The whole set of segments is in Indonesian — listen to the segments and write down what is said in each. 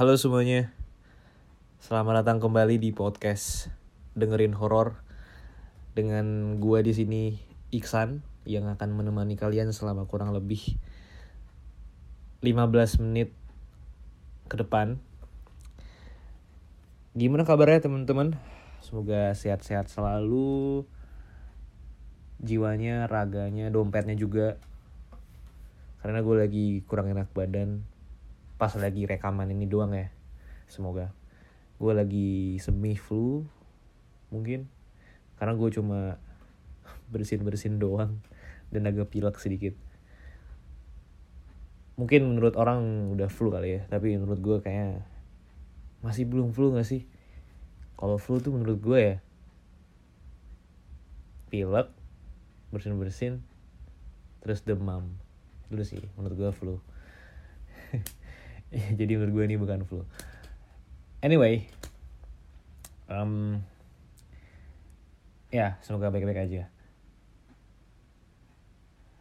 Halo semuanya. Selamat datang kembali di podcast dengerin horor dengan gua di sini Iksan yang akan menemani kalian selama kurang lebih 15 menit ke depan. Gimana kabarnya teman-teman? Semoga sehat-sehat selalu. Jiwanya, raganya, dompetnya juga. Karena gue lagi kurang enak badan pas lagi rekaman ini doang ya. Semoga. Gue lagi semi flu mungkin. Karena gue cuma bersin bersin doang. Dan agak pilek sedikit. Mungkin menurut orang udah flu kali ya. Tapi menurut gue kayak masih belum flu gak sih? Kalau flu tuh menurut gue ya pilek bersin bersin terus demam. Dulu sih menurut gue flu jadi menurut gue ini bukan flu. Anyway um, ya semoga baik-baik aja.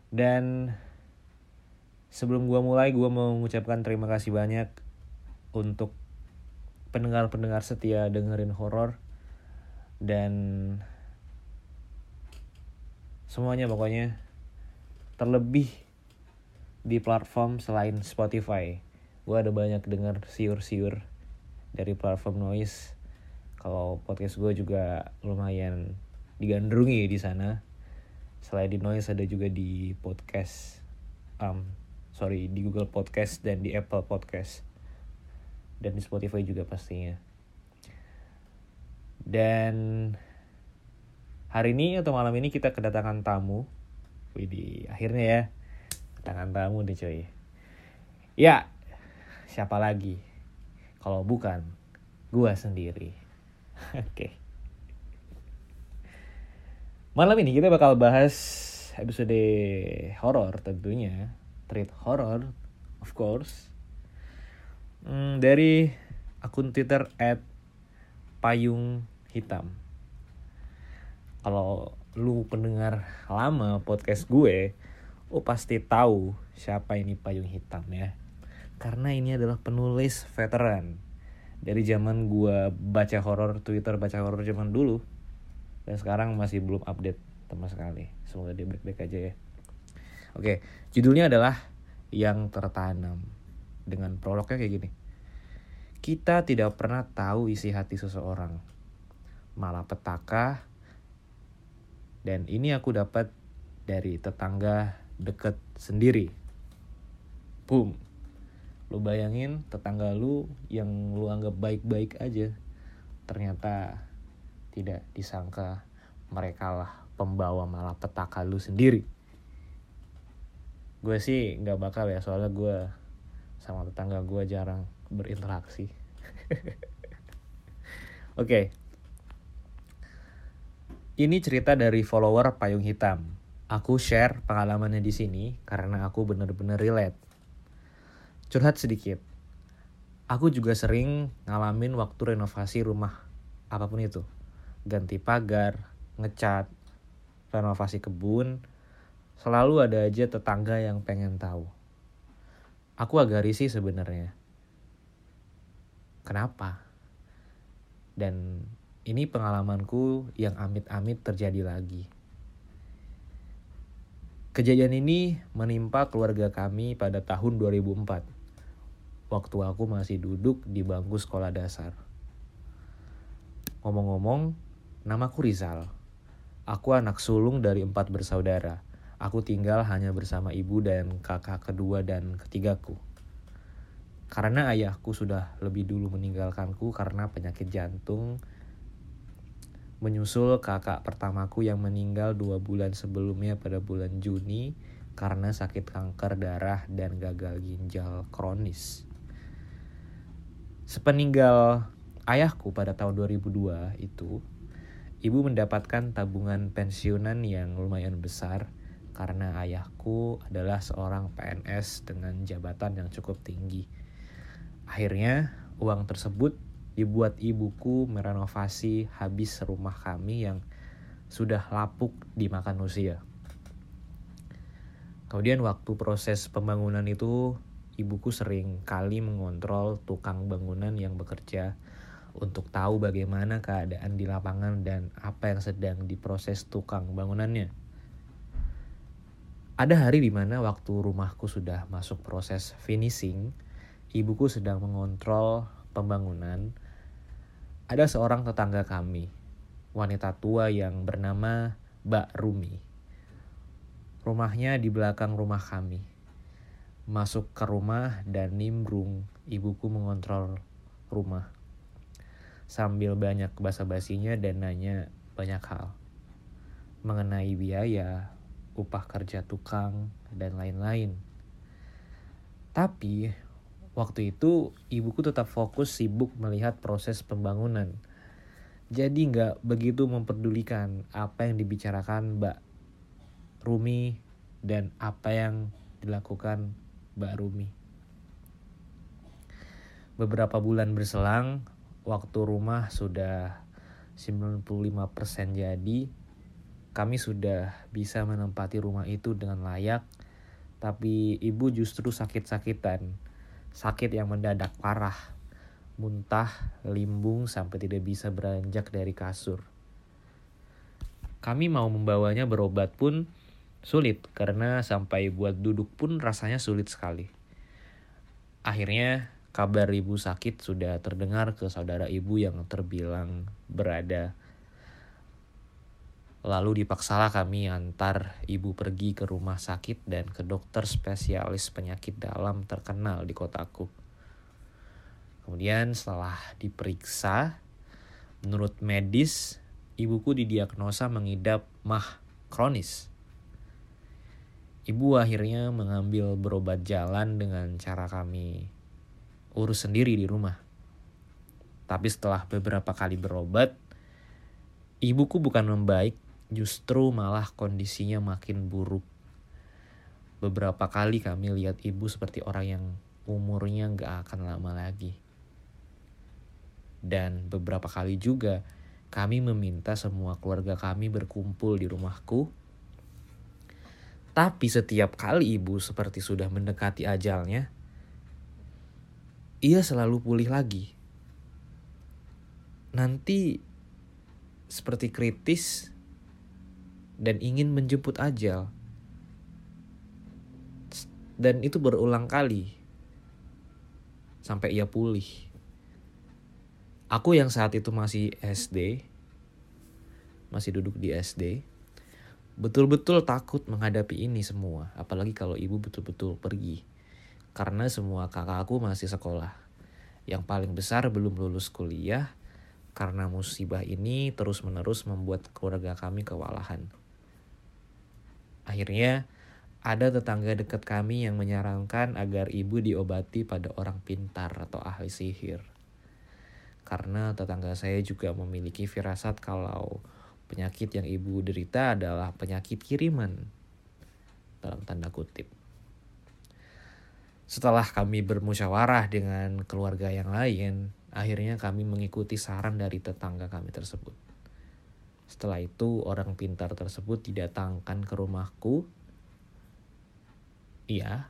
Dan sebelum gue mulai gue mau mengucapkan terima kasih banyak untuk pendengar-pendengar setia dengerin horor. Dan semuanya pokoknya terlebih di platform selain Spotify gue ada banyak dengar siur-siur dari platform noise. Kalau podcast gue juga lumayan digandrungi di sana. Selain di noise ada juga di podcast um, sorry di Google Podcast dan di Apple Podcast. Dan di Spotify juga pastinya. Dan hari ini atau malam ini kita kedatangan tamu. Widih, akhirnya ya. Kedatangan tamu nih coy. Ya siapa lagi kalau bukan gua sendiri. Oke. Okay. Malam ini kita bakal bahas episode horor tentunya, treat horror, of course. Hmm, dari akun Twitter at payung hitam. Kalau lu pendengar lama podcast gue, lu pasti tahu siapa ini payung hitam ya karena ini adalah penulis veteran. Dari zaman gue baca horor Twitter baca horor zaman dulu dan sekarang masih belum update sama sekali. Semoga dia baik-baik aja ya. Oke judulnya adalah yang tertanam dengan prolognya kayak gini. Kita tidak pernah tahu isi hati seseorang. Malah petaka dan ini aku dapat dari tetangga deket sendiri. Boom lu bayangin tetangga lu yang lu anggap baik-baik aja ternyata tidak disangka mereka lah pembawa malah petaka lu sendiri. Gue sih nggak bakal ya soalnya gue sama tetangga gue jarang berinteraksi. Oke. Okay. ini cerita dari follower payung hitam. Aku share pengalamannya di sini karena aku bener-bener relate Curhat sedikit. Aku juga sering ngalamin waktu renovasi rumah apa pun itu. Ganti pagar, ngecat, renovasi kebun. Selalu ada aja tetangga yang pengen tahu. Aku agak risih sebenarnya. Kenapa? Dan ini pengalamanku yang amit-amit terjadi lagi. Kejadian ini menimpa keluarga kami pada tahun 2004 waktu aku masih duduk di bangku sekolah dasar. Ngomong-ngomong, namaku Rizal. Aku anak sulung dari empat bersaudara. Aku tinggal hanya bersama ibu dan kakak kedua dan ketigaku. Karena ayahku sudah lebih dulu meninggalkanku karena penyakit jantung, menyusul kakak pertamaku yang meninggal dua bulan sebelumnya pada bulan Juni karena sakit kanker darah dan gagal ginjal kronis. Sepeninggal ayahku pada tahun 2002 itu, ibu mendapatkan tabungan pensiunan yang lumayan besar karena ayahku adalah seorang PNS dengan jabatan yang cukup tinggi. Akhirnya, uang tersebut dibuat ibuku merenovasi habis rumah kami yang sudah lapuk dimakan usia. Kemudian waktu proses pembangunan itu ibuku sering kali mengontrol tukang bangunan yang bekerja untuk tahu bagaimana keadaan di lapangan dan apa yang sedang diproses tukang bangunannya. Ada hari di mana waktu rumahku sudah masuk proses finishing, ibuku sedang mengontrol pembangunan. Ada seorang tetangga kami, wanita tua yang bernama Mbak Rumi. Rumahnya di belakang rumah kami masuk ke rumah dan nimbrung ibuku mengontrol rumah. Sambil banyak basa-basinya dan nanya banyak hal. Mengenai biaya, upah kerja tukang, dan lain-lain. Tapi waktu itu ibuku tetap fokus sibuk melihat proses pembangunan. Jadi nggak begitu memperdulikan apa yang dibicarakan Mbak Rumi dan apa yang dilakukan Mbak Rumi. Beberapa bulan berselang, waktu rumah sudah 95% jadi, kami sudah bisa menempati rumah itu dengan layak, tapi ibu justru sakit-sakitan. Sakit yang mendadak parah, muntah, limbung sampai tidak bisa beranjak dari kasur. Kami mau membawanya berobat pun Sulit karena sampai buat duduk pun rasanya sulit sekali. Akhirnya kabar ibu sakit sudah terdengar ke saudara ibu yang terbilang berada. Lalu dipaksalah kami antar ibu pergi ke rumah sakit dan ke dokter spesialis penyakit dalam terkenal di kotaku. Kemudian setelah diperiksa, menurut medis, ibuku didiagnosa mengidap mah kronis Ibu akhirnya mengambil berobat jalan dengan cara kami urus sendiri di rumah. Tapi setelah beberapa kali berobat, ibuku bukan membaik, justru malah kondisinya makin buruk. Beberapa kali kami lihat ibu seperti orang yang umurnya gak akan lama lagi. Dan beberapa kali juga kami meminta semua keluarga kami berkumpul di rumahku tapi setiap kali ibu seperti sudah mendekati ajalnya, ia selalu pulih lagi. Nanti seperti kritis dan ingin menjemput ajal. Dan itu berulang kali sampai ia pulih. Aku yang saat itu masih SD, masih duduk di SD, betul-betul takut menghadapi ini semua, apalagi kalau ibu betul-betul pergi. Karena semua kakakku masih sekolah. Yang paling besar belum lulus kuliah, karena musibah ini terus-menerus membuat keluarga kami kewalahan. Akhirnya, ada tetangga dekat kami yang menyarankan agar ibu diobati pada orang pintar atau ahli sihir. Karena tetangga saya juga memiliki firasat kalau Penyakit yang ibu derita adalah penyakit kiriman. Dalam tanda kutip. Setelah kami bermusyawarah dengan keluarga yang lain, akhirnya kami mengikuti saran dari tetangga kami tersebut. Setelah itu, orang pintar tersebut didatangkan ke rumahku. Iya,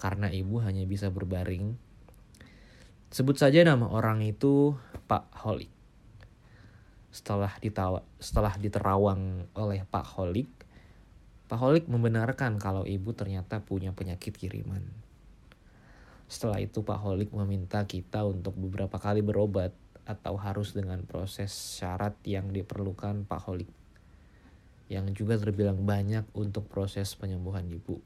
karena ibu hanya bisa berbaring. Sebut saja nama orang itu Pak Holik setelah ditawa, setelah diterawang oleh Pak Holik, Pak Holik membenarkan kalau ibu ternyata punya penyakit kiriman. Setelah itu Pak Holik meminta kita untuk beberapa kali berobat atau harus dengan proses syarat yang diperlukan Pak Holik. Yang juga terbilang banyak untuk proses penyembuhan ibu.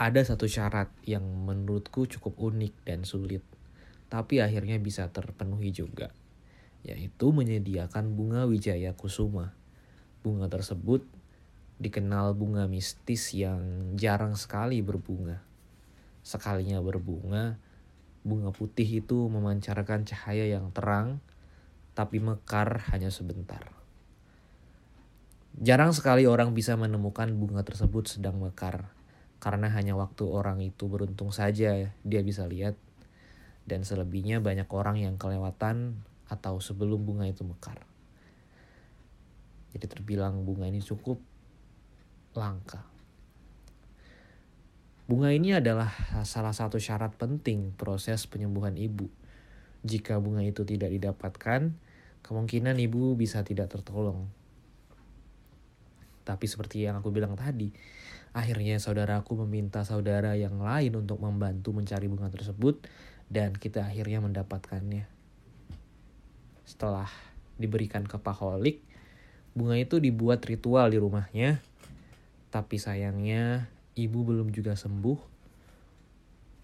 Ada satu syarat yang menurutku cukup unik dan sulit tapi akhirnya bisa terpenuhi juga, yaitu menyediakan bunga wijaya kusuma. Bunga tersebut dikenal bunga mistis yang jarang sekali berbunga. Sekalinya berbunga, bunga putih itu memancarkan cahaya yang terang, tapi mekar hanya sebentar. Jarang sekali orang bisa menemukan bunga tersebut sedang mekar, karena hanya waktu orang itu beruntung saja dia bisa lihat dan selebihnya banyak orang yang kelewatan atau sebelum bunga itu mekar. Jadi terbilang bunga ini cukup langka. Bunga ini adalah salah satu syarat penting proses penyembuhan ibu. Jika bunga itu tidak didapatkan, kemungkinan ibu bisa tidak tertolong. Tapi seperti yang aku bilang tadi, akhirnya saudaraku meminta saudara yang lain untuk membantu mencari bunga tersebut dan kita akhirnya mendapatkannya. Setelah diberikan ke paholik, bunga itu dibuat ritual di rumahnya. Tapi sayangnya ibu belum juga sembuh.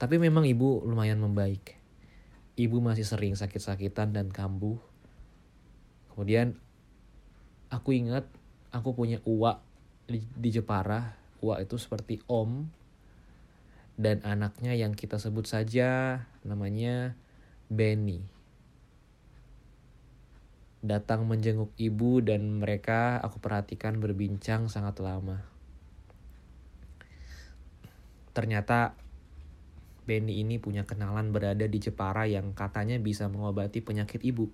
Tapi memang ibu lumayan membaik. Ibu masih sering sakit-sakitan dan kambuh. Kemudian aku ingat aku punya uak di, di Jepara. Uak itu seperti om. Dan anaknya yang kita sebut saja namanya Benny. Datang menjenguk ibu dan mereka aku perhatikan berbincang sangat lama Ternyata Benny ini punya kenalan berada di Jepara yang katanya bisa mengobati penyakit ibu.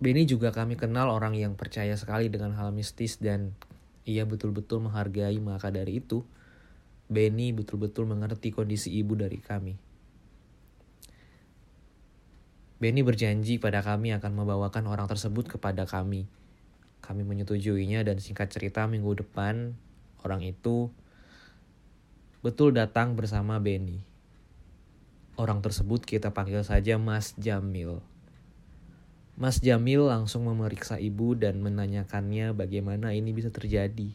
Benny juga kami kenal orang yang percaya sekali dengan hal mistis dan ia betul-betul menghargai maka dari itu Benny betul-betul mengerti kondisi ibu dari kami. Benny berjanji pada kami akan membawakan orang tersebut kepada kami kami menyetujuinya dan singkat cerita minggu depan orang itu betul datang bersama Benny. Orang tersebut kita panggil saja Mas Jamil. Mas Jamil langsung memeriksa ibu dan menanyakannya bagaimana ini bisa terjadi.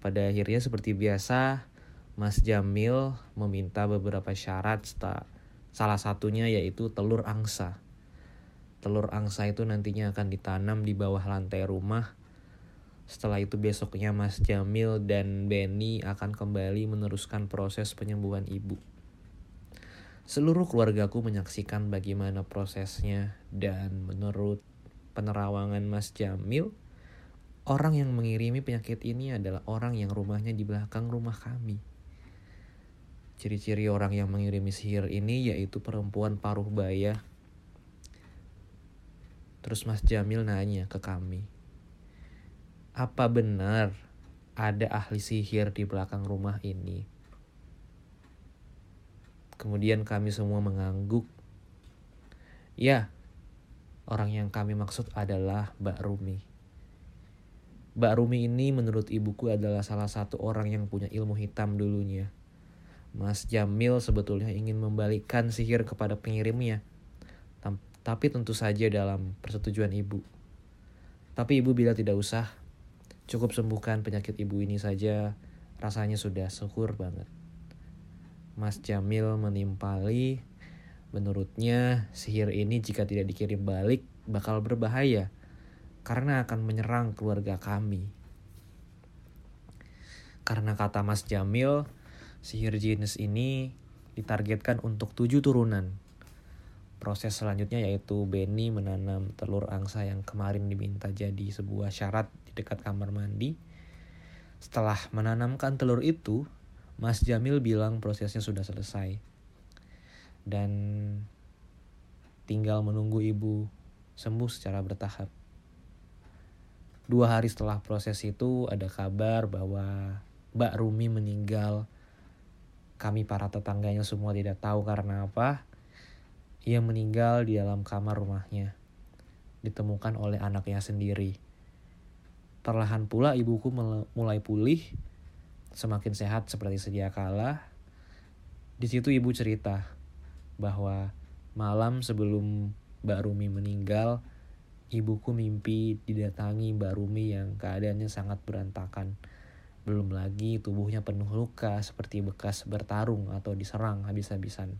Pada akhirnya seperti biasa, Mas Jamil meminta beberapa syarat salah satunya yaitu telur angsa telur angsa itu nantinya akan ditanam di bawah lantai rumah. Setelah itu besoknya Mas Jamil dan Benny akan kembali meneruskan proses penyembuhan ibu. Seluruh keluargaku menyaksikan bagaimana prosesnya dan menurut penerawangan Mas Jamil, orang yang mengirimi penyakit ini adalah orang yang rumahnya di belakang rumah kami. Ciri-ciri orang yang mengirimi sihir ini yaitu perempuan paruh baya Terus Mas Jamil nanya ke kami, apa benar ada ahli sihir di belakang rumah ini? Kemudian kami semua mengangguk. Ya, orang yang kami maksud adalah Mbak Rumi. Mbak Rumi ini menurut ibuku adalah salah satu orang yang punya ilmu hitam dulunya. Mas Jamil sebetulnya ingin membalikkan sihir kepada pengirimnya tapi tentu saja dalam persetujuan ibu. Tapi ibu bila tidak usah, cukup sembuhkan penyakit ibu ini saja, rasanya sudah syukur banget. Mas Jamil menimpali, menurutnya sihir ini jika tidak dikirim balik bakal berbahaya karena akan menyerang keluarga kami. Karena kata Mas Jamil, sihir jenis ini ditargetkan untuk tujuh turunan proses selanjutnya yaitu Benny menanam telur angsa yang kemarin diminta jadi sebuah syarat di dekat kamar mandi. Setelah menanamkan telur itu, Mas Jamil bilang prosesnya sudah selesai. Dan tinggal menunggu ibu sembuh secara bertahap. Dua hari setelah proses itu ada kabar bahwa Mbak Rumi meninggal. Kami para tetangganya semua tidak tahu karena apa ia meninggal di dalam kamar rumahnya, ditemukan oleh anaknya sendiri. Perlahan pula ibuku mulai pulih, semakin sehat seperti sedia kala. Di situ ibu cerita bahwa malam sebelum Mbak Rumi meninggal, ibuku mimpi didatangi Mbak Rumi yang keadaannya sangat berantakan. Belum lagi tubuhnya penuh luka seperti bekas bertarung atau diserang habis-habisan.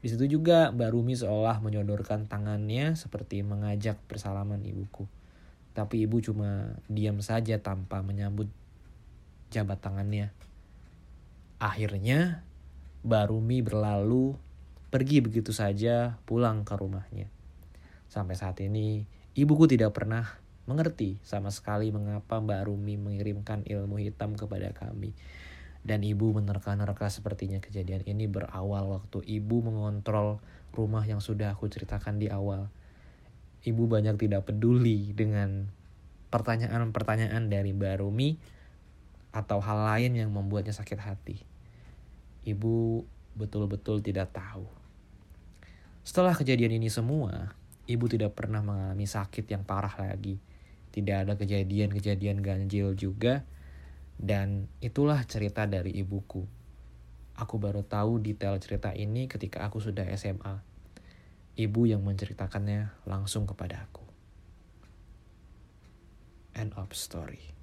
Di situ juga Mbak Rumi seolah menyodorkan tangannya seperti mengajak bersalaman ibuku. Tapi ibu cuma diam saja tanpa menyambut jabat tangannya. Akhirnya Mbak Rumi berlalu pergi begitu saja pulang ke rumahnya. Sampai saat ini ibuku tidak pernah mengerti sama sekali mengapa Mbak Rumi mengirimkan ilmu hitam kepada kami dan ibu menerka-nerka sepertinya kejadian ini berawal waktu ibu mengontrol rumah yang sudah aku ceritakan di awal. Ibu banyak tidak peduli dengan pertanyaan-pertanyaan dari Mbak Rumi atau hal lain yang membuatnya sakit hati. Ibu betul-betul tidak tahu. Setelah kejadian ini semua, ibu tidak pernah mengalami sakit yang parah lagi. Tidak ada kejadian-kejadian ganjil juga. Dan itulah cerita dari ibuku. Aku baru tahu detail cerita ini ketika aku sudah SMA. Ibu yang menceritakannya langsung kepada aku. End of story.